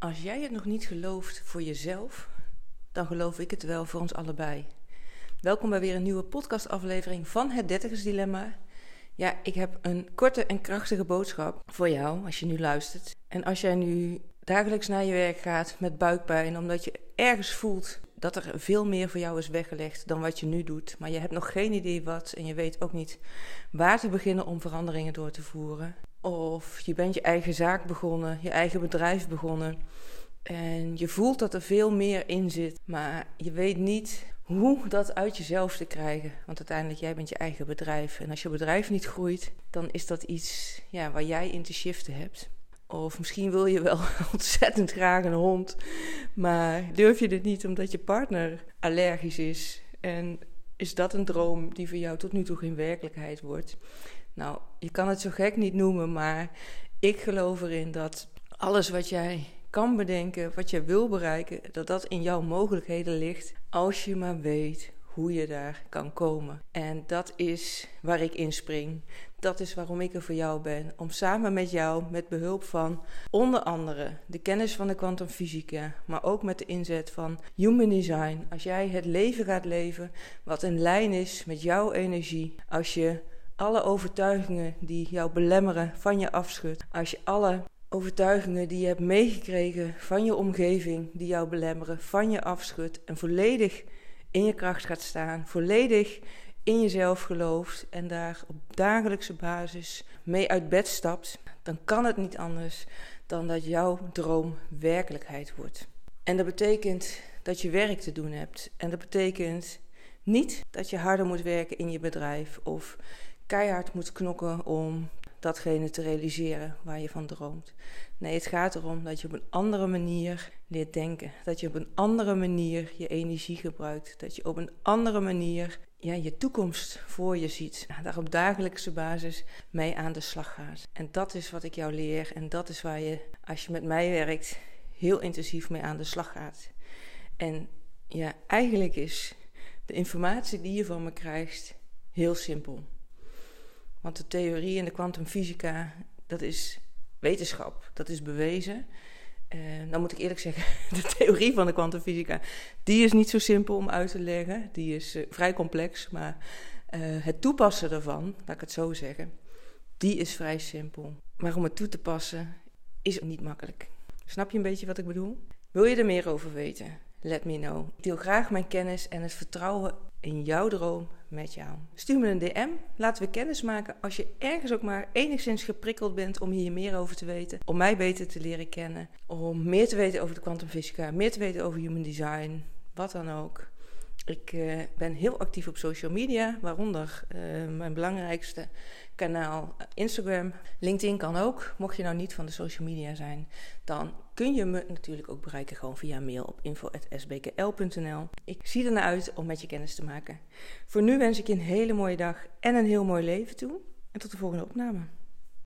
Als jij het nog niet gelooft voor jezelf, dan geloof ik het wel voor ons allebei. Welkom bij weer een nieuwe podcastaflevering van Het Dertigersdilemma. Ja, ik heb een korte en krachtige boodschap voor jou als je nu luistert. En als jij nu dagelijks naar je werk gaat met buikpijn, omdat je ergens voelt dat er veel meer voor jou is weggelegd dan wat je nu doet, maar je hebt nog geen idee wat en je weet ook niet waar te beginnen om veranderingen door te voeren. Of je bent je eigen zaak begonnen, je eigen bedrijf begonnen. En je voelt dat er veel meer in zit, maar je weet niet hoe dat uit jezelf te krijgen. Want uiteindelijk, jij bent je eigen bedrijf. En als je bedrijf niet groeit, dan is dat iets ja, waar jij in te shiften hebt. Of misschien wil je wel ontzettend graag een hond, maar durf je dit niet omdat je partner allergisch is. En is dat een droom die voor jou tot nu toe geen werkelijkheid wordt? Nou, je kan het zo gek niet noemen, maar ik geloof erin dat alles wat jij kan bedenken, wat jij wil bereiken, dat dat in jouw mogelijkheden ligt als je maar weet hoe je daar kan komen. En dat is waar ik in spring. Dat is waarom ik er voor jou ben. Om samen met jou, met behulp van onder andere de kennis van de kwantumfysica, maar ook met de inzet van human design. Als jij het leven gaat leven wat in lijn is met jouw energie, als je alle overtuigingen die jou belemmeren van je afschudt, als je alle overtuigingen die je hebt meegekregen van je omgeving, die jou belemmeren, van je afschudt en volledig in je kracht gaat staan, volledig in jezelf gelooft en daar op dagelijkse basis mee uit bed stapt, dan kan het niet anders dan dat jouw droom werkelijkheid wordt. En dat betekent dat je werk te doen hebt. En dat betekent niet dat je harder moet werken in je bedrijf of keihard moet knokken om datgene te realiseren waar je van droomt. Nee, het gaat erom dat je op een andere manier leert denken. Dat je op een andere manier je energie gebruikt. Dat je op een andere manier ja, je toekomst voor je ziet. Daar op dagelijkse basis mee aan de slag gaat. En dat is wat ik jou leer. En dat is waar je, als je met mij werkt, heel intensief mee aan de slag gaat. En ja, eigenlijk is de informatie die je van me krijgt heel simpel. Want de theorie en de kwantumfysica, dat is wetenschap, dat is bewezen. Uh, dan moet ik eerlijk zeggen, de theorie van de kwantumfysica, die is niet zo simpel om uit te leggen. Die is uh, vrij complex, maar uh, het toepassen daarvan, laat ik het zo zeggen, die is vrij simpel. Maar om het toe te passen is niet makkelijk. Snap je een beetje wat ik bedoel? Wil je er meer over weten? Let me know. Ik deel graag mijn kennis en het vertrouwen in jouw droom met jou. Stuur me een DM, laten we kennis maken als je ergens ook maar enigszins geprikkeld bent om hier meer over te weten, om mij beter te leren kennen, om meer te weten over de kwantumfysica, meer te weten over human design, wat dan ook. Ik uh, ben heel actief op social media, waaronder uh, mijn belangrijkste kanaal Instagram. LinkedIn kan ook. Mocht je nou niet van de social media zijn, dan kun je me natuurlijk ook bereiken gewoon via mail op info.sbkl.nl. Ik zie ernaar uit om met je kennis te maken. Voor nu wens ik je een hele mooie dag en een heel mooi leven toe. En tot de volgende opname.